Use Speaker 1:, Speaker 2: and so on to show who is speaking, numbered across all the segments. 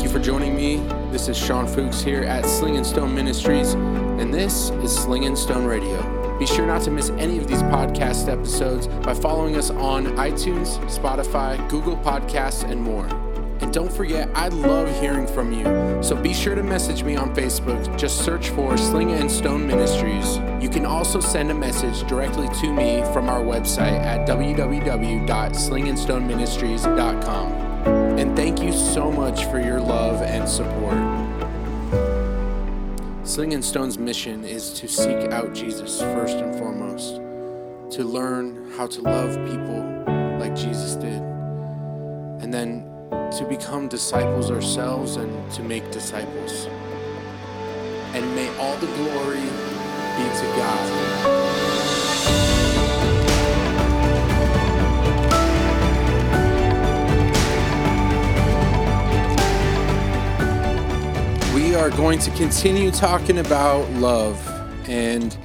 Speaker 1: Thank you for joining me. This is Sean Fuchs here at Sling and Stone Ministries, and this is Sling and Stone Radio. Be sure not to miss any of these podcast episodes by following us on iTunes, Spotify, Google Podcasts, and more. And don't forget, I love hearing from you. So be sure to message me on Facebook. Just search for Sling and Stone Ministries. You can also send a message directly to me from our website at www.slingandstoneministries.com. And thank you so much for your love and support. Sling and Stone's mission is to seek out Jesus first and foremost, to learn how to love people like Jesus did, and then to become disciples ourselves and to make disciples. And may all the glory be to God. Are going to continue talking about love, and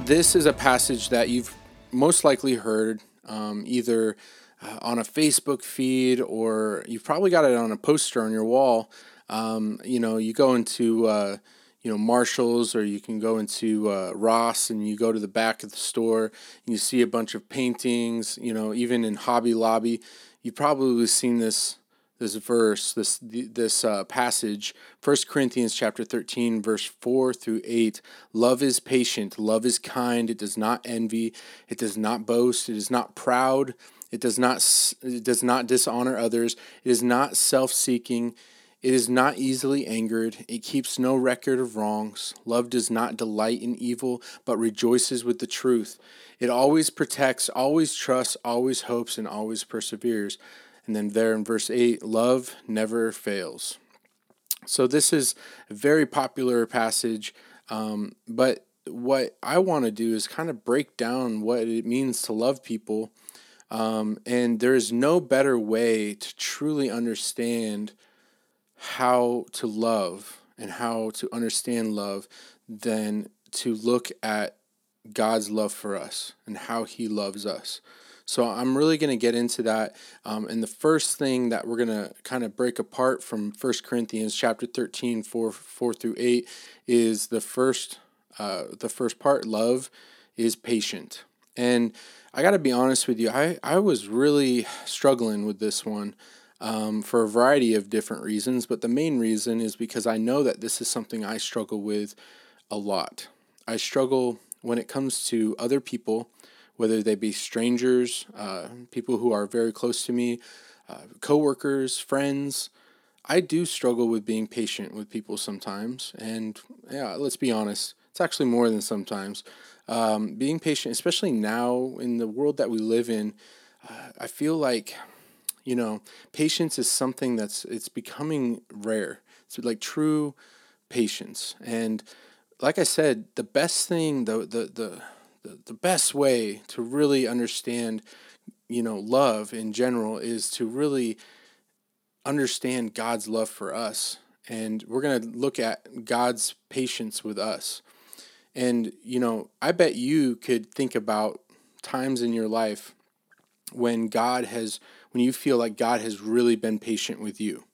Speaker 1: this is a passage that you've most likely heard um, either uh, on a Facebook feed or you've probably got it on a poster on your wall. Um, you know, you go into uh, you know Marshalls or you can go into uh, Ross and you go to the back of the store and you see a bunch of paintings. You know, even in Hobby Lobby, you've probably seen this this verse, this this uh, passage, 1 Corinthians chapter 13, verse 4 through 8. Love is patient, love is kind, it does not envy, it does not boast, it is not proud, it does not it does not dishonor others, it is not self-seeking, it is not easily angered, it keeps no record of wrongs. Love does not delight in evil, but rejoices with the truth. It always protects, always trusts, always hopes, and always perseveres. And then there in verse 8, love never fails. So this is a very popular passage, um, but what I want to do is kind of break down what it means to love people. Um, and there is no better way to truly understand how to love and how to understand love than to look at God's love for us and how He loves us. So I'm really going to get into that. Um, and the first thing that we're going to kind of break apart from 1 Corinthians chapter 13, 4, 4 through 8 is the first, uh, the first part, love is patient. And I got to be honest with you, I, I was really struggling with this one um, for a variety of different reasons. But the main reason is because I know that this is something I struggle with a lot. I struggle when it comes to other people whether they be strangers, uh, people who are very close to me, uh, coworkers, friends. I do struggle with being patient with people sometimes, and yeah, let's be honest, it's actually more than sometimes. Um, being patient, especially now in the world that we live in, uh, I feel like you know patience is something that's it's becoming rare. It's like true patience, and like I said, the best thing, the the the the, the best way to really understand you know love in general is to really understand God's love for us. And we're going to look at God's patience with us. And you know I bet you could think about times in your life when God has when you feel like God has really been patient with you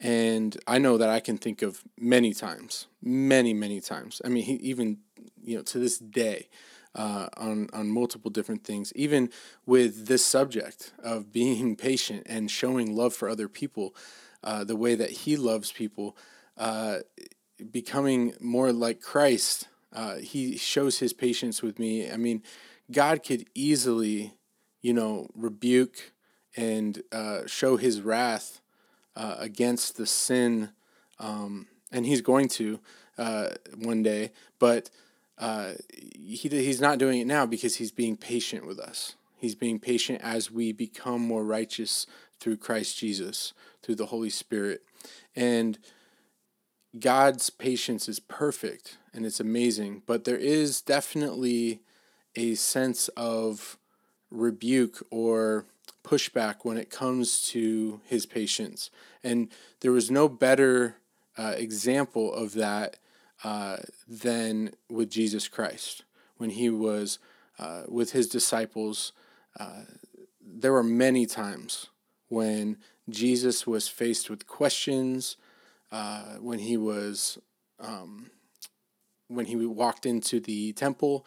Speaker 1: and I know that I can think of many times, many, many times. I mean, he, even you know to this day uh, on on multiple different things. Even with this subject of being patient and showing love for other people, uh, the way that He loves people, uh, becoming more like Christ. Uh, he shows His patience with me. I mean, God could easily, you know, rebuke and uh, show His wrath uh, against the sin, um, and He's going to one day, but uh, he, he's not doing it now because he's being patient with us. He's being patient as we become more righteous through Christ Jesus, through the Holy Spirit. And God's patience is perfect and it's amazing, but there is definitely a sense of rebuke or pushback when it comes to his patience. And there was no better uh, example of that uh, than with Jesus Christ. When he was uh, with his disciples, uh, there were many times when Jesus was faced with questions, uh, when he was um, when he walked into the temple,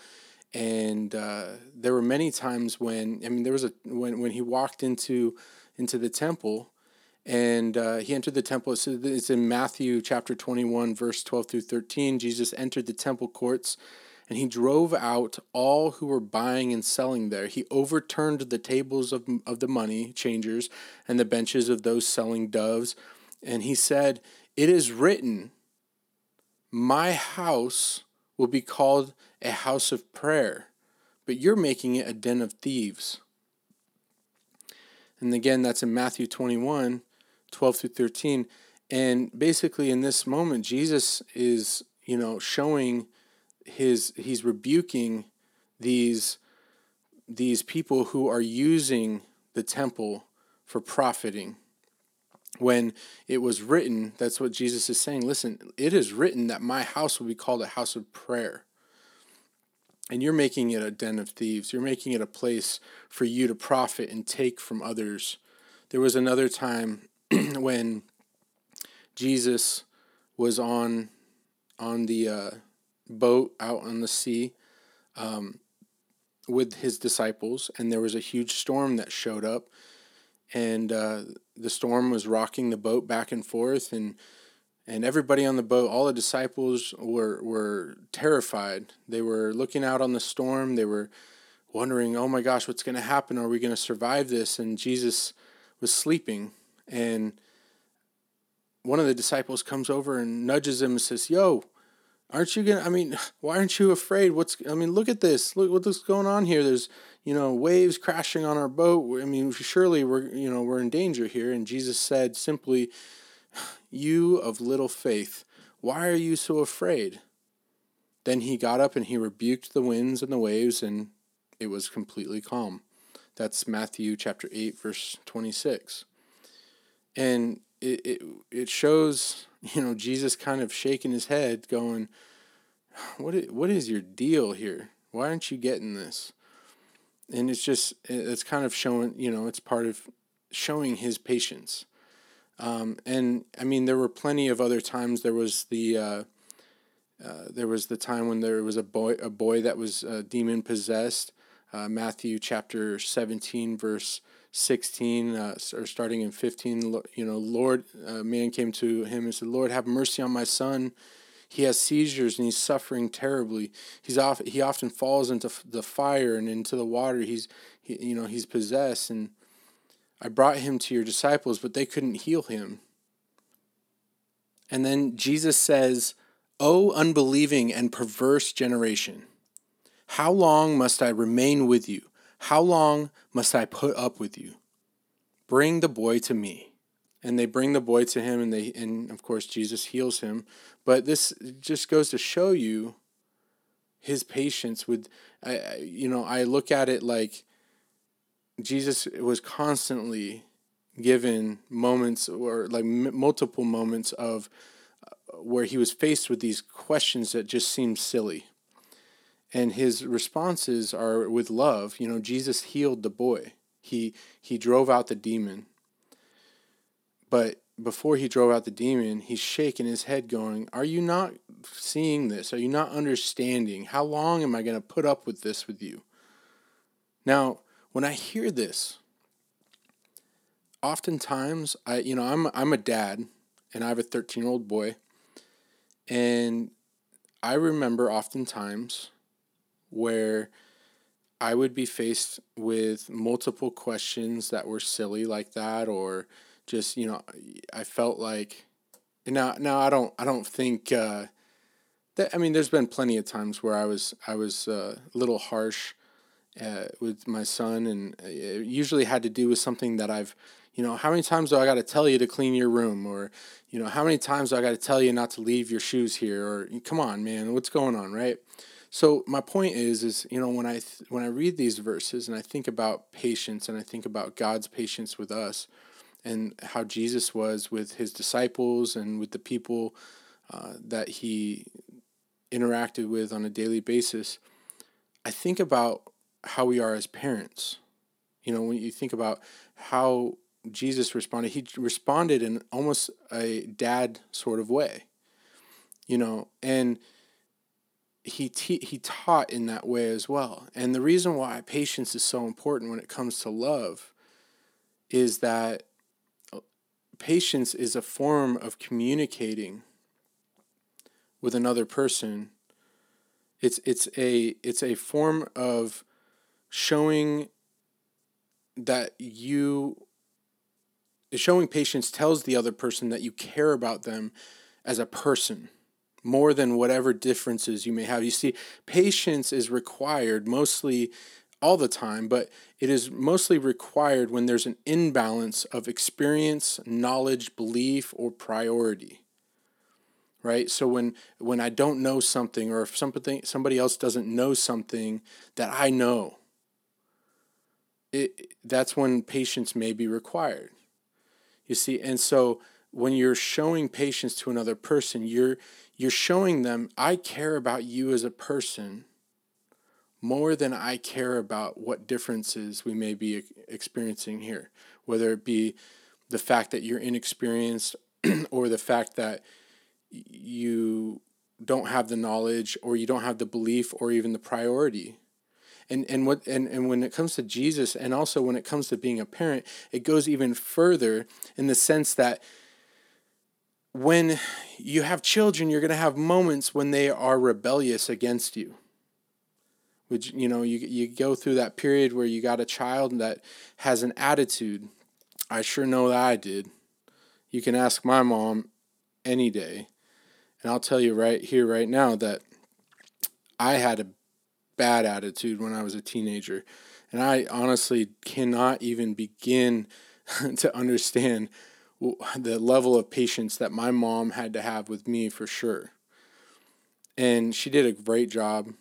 Speaker 1: and uh, there were many times when I mean there was a when when he walked into into the temple. And uh, he entered the temple. so It's in Matthew chapter 21, verse 12 through 13. Jesus entered the temple courts and he drove out all who were buying and selling there. He overturned the tables of, of the money changers and the benches of those selling doves. And he said, It is written, My house will be called a house of prayer, but you're making it a den of thieves. And again, that's in Matthew 21 12 through 13. And basically, in this moment, Jesus is, you know, showing his, he's rebuking these, these people who are using the temple for profiting. When it was written, that's what Jesus is saying. Listen, it is written that my house will be called a house of prayer. And you're making it a den of thieves. You're making it a place for you to profit and take from others. There was another time when Jesus was on on the uh, boat out on the sea um, with his disciples, and there was a huge storm that showed up, and uh, the storm was rocking the boat back and forth, and and everybody on the boat, all the disciples were were terrified. They were looking out on the storm. They were wondering, "Oh my gosh, what's going to happen? Are we going to survive this?" And Jesus was sleeping, and one of the disciples comes over and nudges him and says, "Yo, aren't you gonna? I mean, why aren't you afraid? What's? I mean, look at this. Look what's going on here. There's you know waves crashing on our boat. I mean, surely we're you know we're in danger here." And Jesus said simply you of little faith, why are you so afraid? Then he got up and he rebuked the winds and the waves, and it was completely calm. That's Matthew chapter 8, verse 26. And it, it, it shows, you know, Jesus kind of shaking his head, going, what is, what is your deal here? Why aren't you getting this? And it's just, it's kind of showing, you know, it's part of showing his patience. Um, and I mean, there were plenty of other times. There was the uh, uh, there was the time when there was a boy a boy that was uh, demon possessed. Uh, Matthew chapter seventeen verse sixteen uh, or starting in fifteen. You know, Lord, a man came to him and said, "Lord, have mercy on my son." He has seizures and he's suffering terribly. He's off. He often falls into the fire and into the water. He's, he, you know, he's possessed and I brought him to your disciples, but they couldn't heal him. And then Jesus says, O unbelieving and perverse generation, how long must I remain with you? How long must I put up with you? Bring the boy to me. And they bring the boy to him, and they and of course Jesus heals him. But this just goes to show you his patience with, I, you know, I look at it like Jesus was constantly given moments or like m- multiple moments of uh, where he was faced with these questions that just seemed silly. And his responses are with love. You know, Jesus healed the boy. He he drove out the demon. But before he drove out the demon, he's shaking his head going, "Are you not seeing this? Are you not understanding? How long am I going to put up with this with you?" Now, when I hear this, oftentimes I you know I'm I'm a dad and I have a 13 year old boy and I remember oftentimes where I would be faced with multiple questions that were silly like that or just you know I felt like now now I don't I don't think uh, that I mean there's been plenty of times where I was I was uh, a little harsh uh, with my son, and it usually had to do with something that I've, you know, how many times do I got to tell you to clean your room, or, you know, how many times do I got to tell you not to leave your shoes here, or come on, man, what's going on, right? So my point is, is you know, when I th- when I read these verses and I think about patience and I think about God's patience with us, and how Jesus was with his disciples and with the people uh, that he interacted with on a daily basis, I think about how we are as parents. You know, when you think about how Jesus responded, he responded in almost a dad sort of way, you know, and he te- he taught in that way as well. And the reason why patience is so important when it comes to love is that uh, patience is a form of communicating with another person. It's it's a it's a form of showing that you showing patience tells the other person that you care about them as a person more than whatever differences you may have. You see, patience is required mostly all the time, but it is mostly required when there's an imbalance of experience, knowledge, belief, or priority. Right? So when when I don't know something or if something somebody else doesn't know something that I know, it that's when patience may be required. You see, and so when you're showing patience to another person, you're you're showing them I care about you as a person more than I care about what differences we may be experiencing here, whether it be the fact that you're inexperienced or the fact that you don't have the knowledge or you don't have the belief or even the priority. And and what and, and when it comes to Jesus and also when it comes to being a parent, it goes even further in the sense that when you have children, you're going to have moments when they are rebellious against you which you know you you go through that period where you got a child that has an attitude. I sure know that I did. You can ask my mom any day, and I'll tell you right here right now that I had a bad attitude when I was a teenager, and I honestly cannot even begin to understand the level of patience that my mom had to have with me for sure. And she did a great job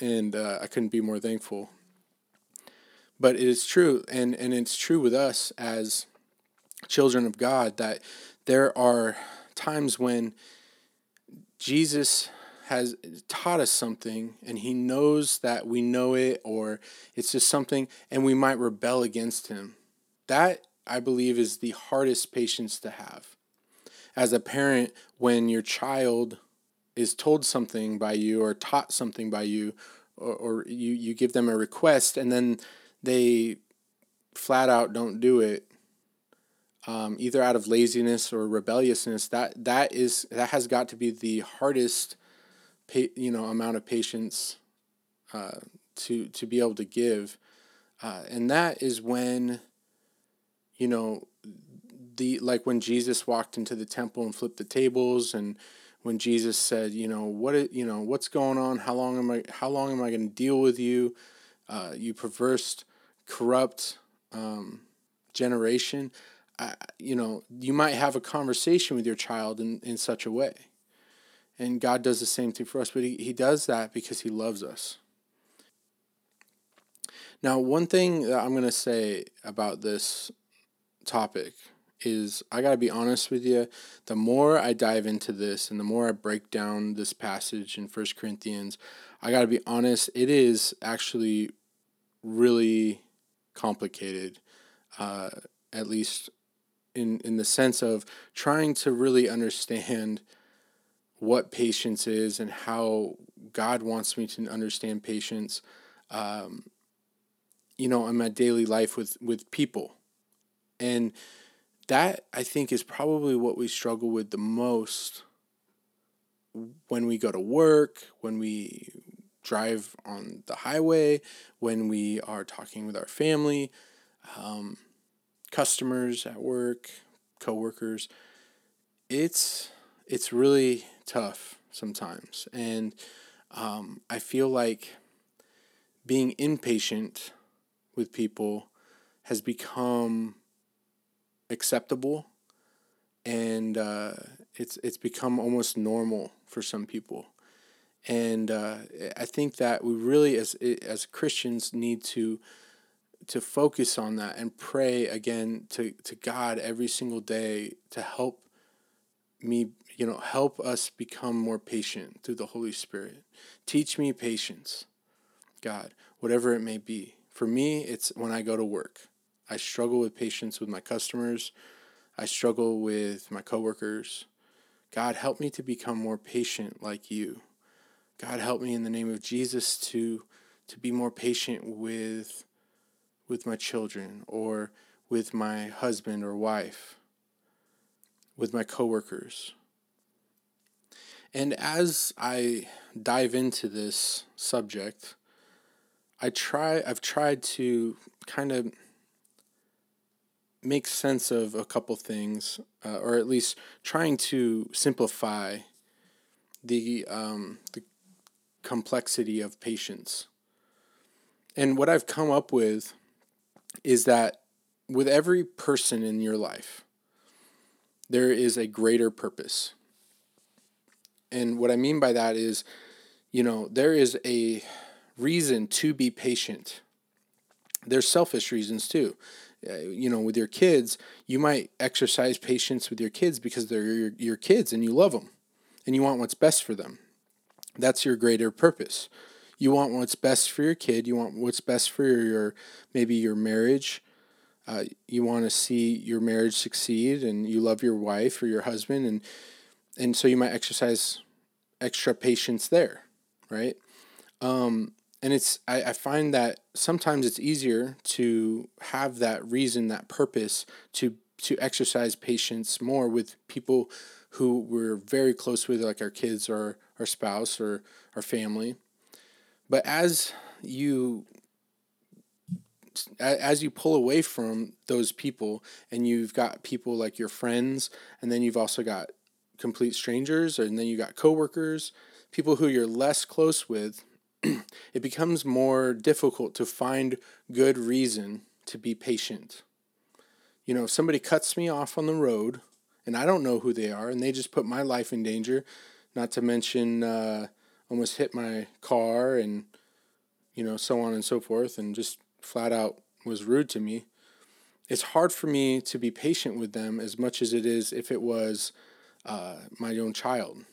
Speaker 1: and uh, I couldn't be more thankful. But it is true, and, and it's true with us as children of God that there are times when Jesus has taught us something and he knows that we know it or it's just something and we might rebel against him. That, I believe, is the hardest patience to have. As a parent, when your child is told something by you or taught something by you or, or you, you give them a request and then they flat out don't do it um, either out of laziness or rebelliousness that that is that has got to be the hardest pa- you know amount of patience uh, to to be able to give uh, and that is when you know the like when Jesus walked into the temple and flipped the tables and when Jesus said, you know, what you know, what's going on? How long am I how long am I going to deal with you? Uh, you perverse, corrupt um, generation. I, you know, you might have a conversation with your child in, in such a way. And God does the same thing for us, but he, he does that because he loves us. Now, one thing that I'm going to say about this topic is I got to be honest with you. The more I dive into this and the more I break down this passage in First Corinthians, I got to be honest, it is actually really complicated, uh, at least in, in the sense of trying to really understand what patience is and how God wants me to understand patience, um, you know, in my daily life with, with people. And that I think is probably what we struggle with the most when we go to work, when we drive on the highway, when we are talking with our family, um, customers at work, coworkers. It's it's really tough sometimes, and um, I feel like being impatient with people has become acceptable, and uh, it's it's become almost normal for some people. And uh, I think that we really, as as Christians, need to to focus on that and pray again to, to God every single day to help me, you know, help us become more patient through the Holy Spirit. Teach me patience, God, whatever it may be. For me, it's when I go to work. I struggle with patience with my customers. I struggle with my coworkers. God, help me to become more patient like you. God, help me in the name of Jesus to to be more patient with with my children or with my husband or wife, with my coworkers. And as I dive into this subject, I try I've tried to kind of make sense of a couple things, uh, or at least trying to simplify the um, the complexity of patience. And what I've come up with is that with every person in your life, there is a greater purpose. And what I mean by that is, you know, there is a reason to be patient. There's selfish reasons too. Uh, you know, with your kids, you might exercise patience with your kids because they're your, your kids and you love them and you want what's best for them. That's your greater purpose. You want what's best for your kid. You want what's best for your, your maybe your marriage. Uh, you want to see your marriage succeed, and you love your wife or your husband, and and so you might exercise extra patience there, right? Um, and it's I, I find that sometimes it's easier to have that reason, that purpose to to exercise patience more with people who we're very close with, like our kids or our spouse or our family. But as you as you pull away from those people and you've got people like your friends and then you've also got complete strangers and then you got coworkers, people who you're less close with, it becomes more difficult to find good reason to be patient. You know, if somebody cuts me off on the road and I don't know who they are and they just put my life in danger, not to mention uh, almost hit my car and you know so on and so forth and just flat out was rude to me it's hard for me to be patient with them as much as it is if it was uh, my own child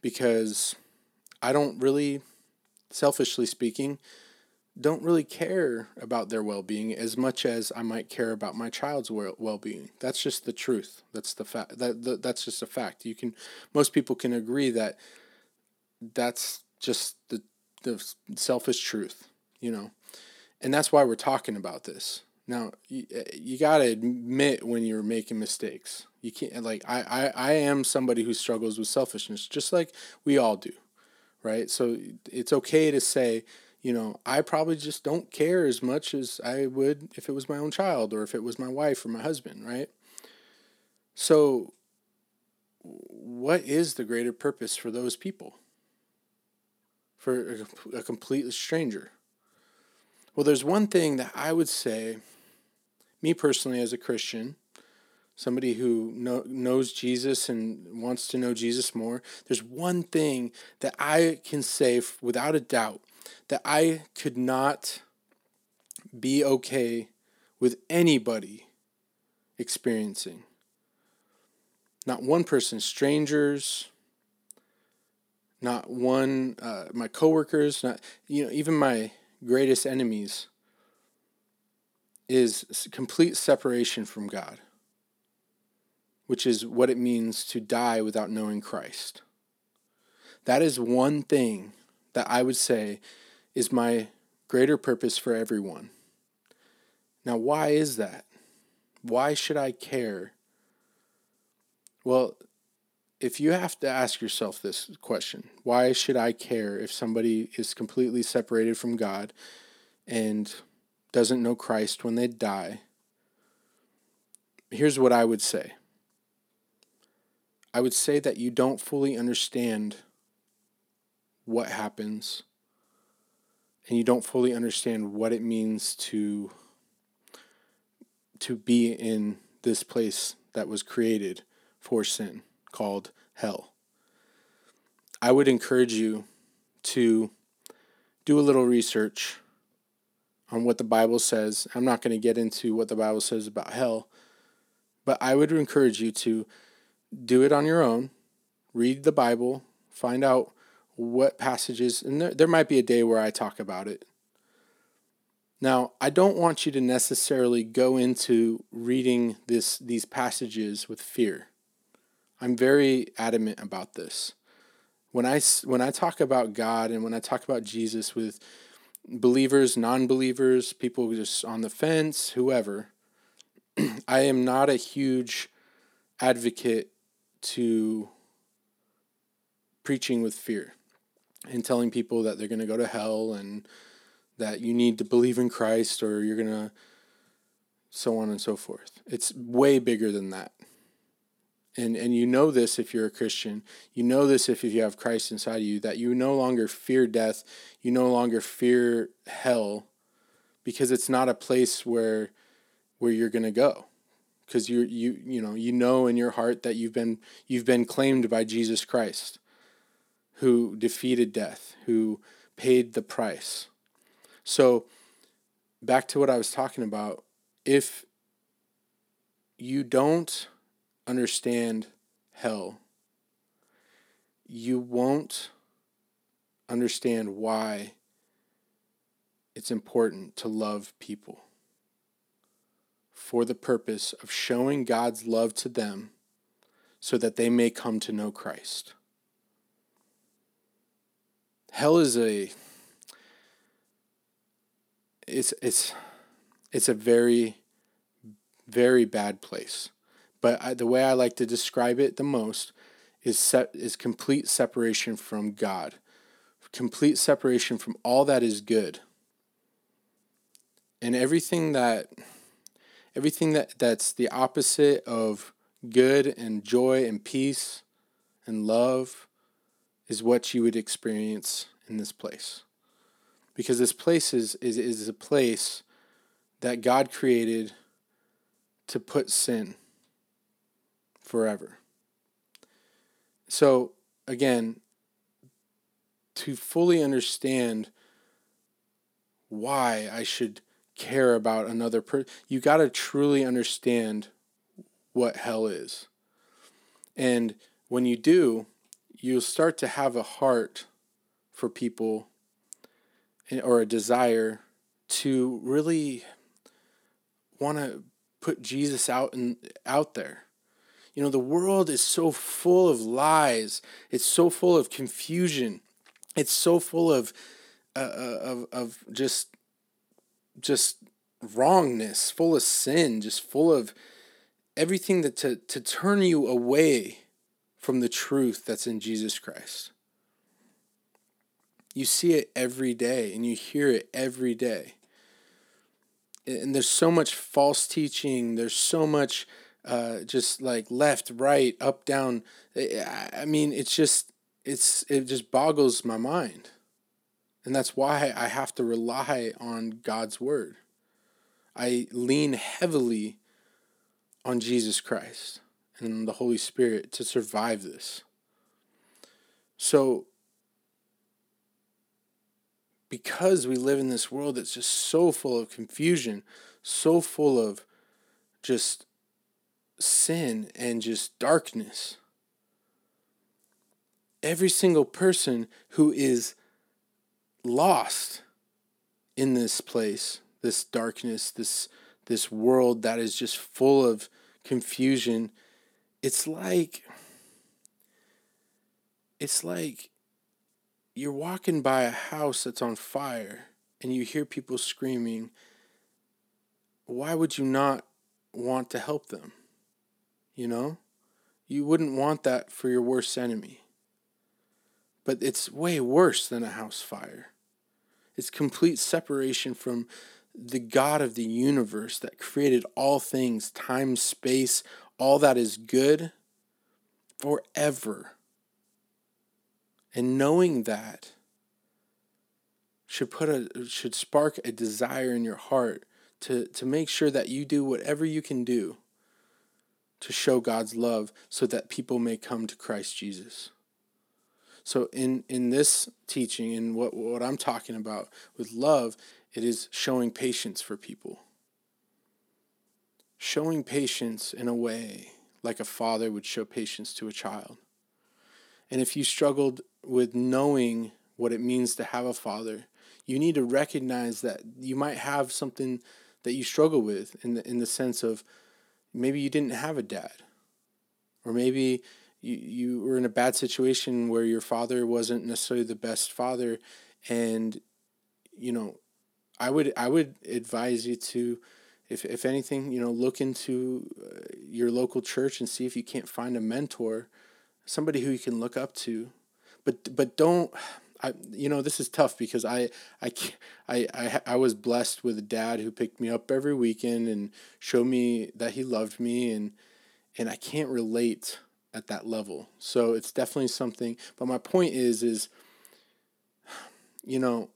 Speaker 1: because i don't really selfishly speaking don't really care about their well-being as much as I might care about my child's well-being. That's just the truth. That's the fact. That, that that's just a fact. You can most people can agree that that's just the the selfish truth, you know. And that's why we're talking about this. Now, eh, you, you got to admit when you're making mistakes. You can't like I, I I am somebody who struggles with selfishness just like we all do. Right? So it's okay to say you know, I probably just don't care as much as I would if it was my own child or if it was my wife or my husband, right? So, what is the greater purpose for those people? For a, a complete stranger? Well, there's one thing that I would say, me personally as a Christian, somebody who know, knows Jesus and wants to know Jesus more, there's one thing that I can say without a doubt that I could not be okay with anybody experiencing. Not one person, strangers, not one, uh, my coworkers, not, you know, even my greatest enemies is complete separation from God, which is what it means to die without knowing Christ. That is one thing that I would say is my greater purpose for everyone. Now, why is that? Why should I care? Well, if you have to ask yourself this question, why should I care if somebody is completely separated from God and doesn't know Christ when they die? Here's what I would say I would say that you don't fully understand what happens and you don't fully understand what it means to to be in this place that was created for sin called hell. I would encourage you to do a little research on what the Bible says. I'm not going to get into what the Bible says about hell, but I would encourage you to do it on your own. Read the Bible, find out what passages, and there, there might be a day where I talk about it. Now, I don't want you to necessarily go into reading this these passages with fear. I'm very adamant about this. When I when I talk about God and when I talk about Jesus with believers, non-believers, people just on the fence, whoever, I am not a huge advocate to preaching with fear and telling people that they're going to go to hell and that you need to believe in Christ or you're going to so on and so forth. It's way bigger than that. And and you know this if you're a Christian. You know this if, you have Christ inside of you that you no longer fear death, you no longer fear hell because it's not a place where where you're going to go. Cuz you you you know, you know in your heart that you've been you've been claimed by Jesus Christ who defeated death, who paid the price. So, back to what I was talking about, if you don't understand hell, you won't understand why it's important to love people for the purpose of showing God's love to them so that they may come to know Christ. Hell is a it's it's it's a very very bad place. But I, the way I like to describe it the most is set, is complete separation from God, complete separation from all that is good, and everything that everything that that's the opposite of good and joy and peace and love is what you would experience in this place because this place is, is, is a place that God created to put sin forever. So, again, to fully understand why I should care about another person, you got to truly understand what hell is. And when you do, you'll start to have a heart for people or a desire to really want to put Jesus out and out there. You know, the world is so full of lies. It's so full of confusion. It's so full of uh, uh of of just just wrongness, full of sin, just full of everything that to to turn you away from the truth that's in Jesus Christ. You see it every day and you hear it every day. And there's so much false teaching, there's so much uh, just like left, right, up, down. I mean, it's just it's it just boggles my mind. And that's why I have to rely on God's word. I lean heavily on Jesus Christ and the Holy Spirit to survive this. So because we live in this world that's just so full of confusion, so full of just sin and just darkness. Every single person who is lost in this place, this darkness, this this world that is just full of confusion, it's like it's like you're walking by a house that's on fire and you hear people screaming, why would you not want to help them? You know? You wouldn't want that for your worst enemy. But it's way worse than a house fire. It's complete separation from the God of the universe that created all things, time, space, all that is good forever. And knowing that should put a should spark a desire in your heart to, to make sure that you do whatever you can do to show God's love so that people may come to Christ Jesus. So in in this teaching and what what I'm talking about with love, it is showing patience for people. Showing patience in a way like a father would show patience to a child. And if you struggled with knowing what it means to have a father, you need to recognize that you might have something that you struggle with in the, in the sense of maybe you didn't have a dad or maybe you, you were in a bad situation where your father wasn't necessarily the best father. And you know i would i would advise you to if, if anything you know look into uh, your local church and see if you can't find a mentor somebody who you can look up to. But but don't I, you know, this is tough because I, I, I, I, I was blessed with a dad who picked me up every weekend and showed me that he loved me and, and I can't relate at that level. So it's definitely something, but my point is, is, you know,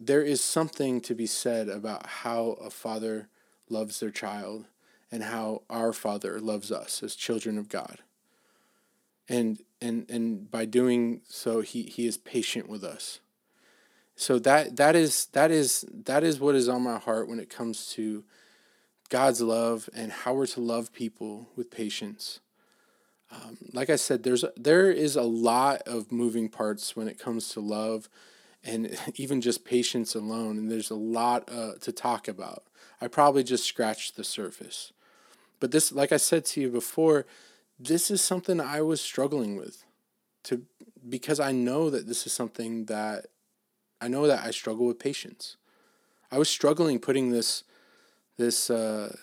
Speaker 1: there is something to be said about how a father loves their child and how our father loves us as children of God. And and and by doing so he he is patient with us so that that is that is that is what is on my heart when it comes to God's love and how we're to love people with patience. Um, like I said, there's there is a lot of moving parts when it comes to love, and even just patience alone. And there's a lot uh, to talk about. I probably just scratched the surface, but this, like I said to you before, this is something I was struggling with to because I know that this is something that I know that I struggle with patience. I was struggling putting this this uh,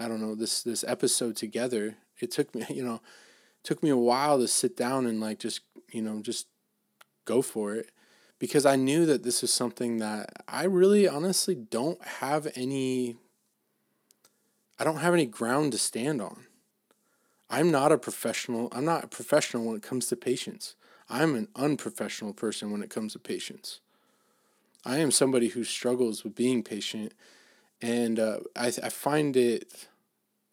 Speaker 1: I don't know this this episode together. It took me, you know, took me a while to sit down and like just, you know, just go for it because I knew that this is something that I really honestly don't have any I don't have any ground to stand on. I'm not a professional. I'm not a professional when it comes to patience. I'm an unprofessional person when it comes to patience. I am somebody who struggles with being patient, and uh, I, I find it,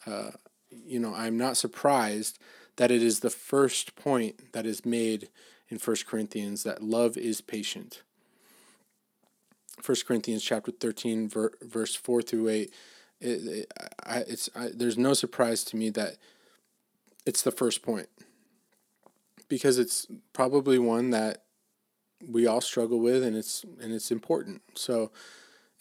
Speaker 1: uh, you know, I'm not surprised that it is the first point that is made in First Corinthians that love is patient. First Corinthians chapter 13, ver, verse 4 through 8. It, it, I, it's, I, there's no surprise to me that it's the first point because it's probably one that we all struggle with and it's and it's important. So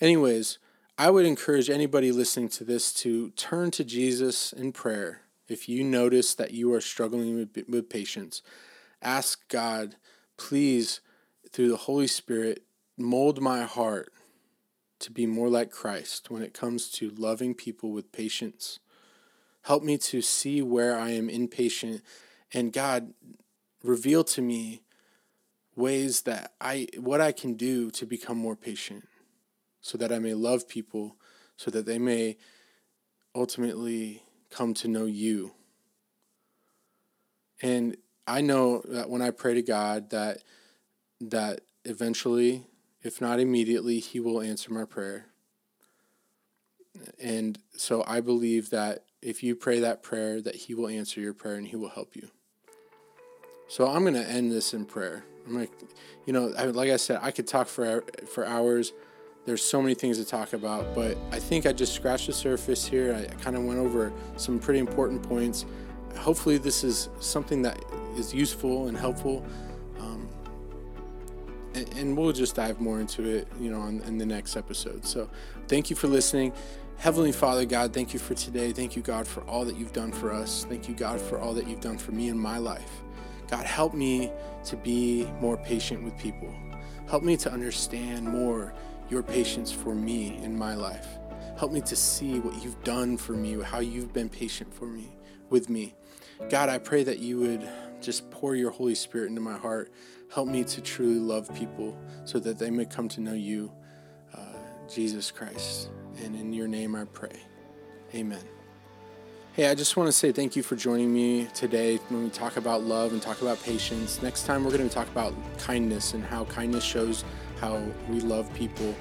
Speaker 1: anyways, I would encourage anybody listening to this to turn to Jesus in prayer. If you notice that you are struggling with, with patience, ask God, please, through the Holy Spirit, mold my heart to be more like Christ when it comes to loving people with patience Help me to see where I am impatient. And God, reveal to me ways that I, what I can do to become more patient so that I may love people, so that they may ultimately come to know you. And I know that when I pray to God that that eventually, if not immediately, he will answer my prayer. And so I believe that if you pray that prayer, that He will answer your prayer and He will help you. So I'm going to end this in prayer. I'm to, you know, like I said, I could talk for for hours. There's so many things to talk about, but I think I just scratched the surface here. I kind of went over some pretty important points. Hopefully, this is something that is useful and helpful. Um, and, and, we'll just dive more into it, you know, in, in the next episode. So, thank you for listening. Heavenly Father, God, thank you for today. Thank you, God, for all that you've done for us. Thank you, God, for all that you've done for me in my life. God, help me to be more patient with people. Help me to understand more your patience for me in my life. Help me to see what you've done for me, how you've been patient for me, with me. God, I pray that you would just pour your Holy Spirit into my heart. Help me to truly love people so that they may come to know you, uh, Jesus Christ. And in your name I pray. Amen. Hey, I just want to say thank you for joining me today when we talk about love and talk about patience. Next time, we're going to talk about kindness and how kindness shows how we love people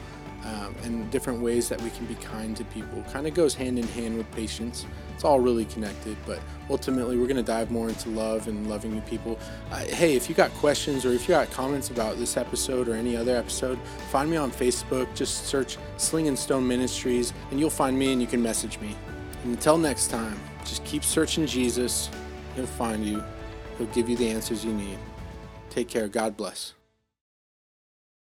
Speaker 1: um, and different ways that we can be kind to people. Kind of goes hand in hand with patience. It's all really connected, but ultimately, we're going to dive more into love and loving people. Uh, hey, if you got questions or if you got comments about this episode or any other episode, find me on Facebook. Just search Sling and Stone Ministries, and you'll find me and you can message me. And until next time, just keep searching Jesus. He'll find you, He'll give you the answers you need. Take care. God bless.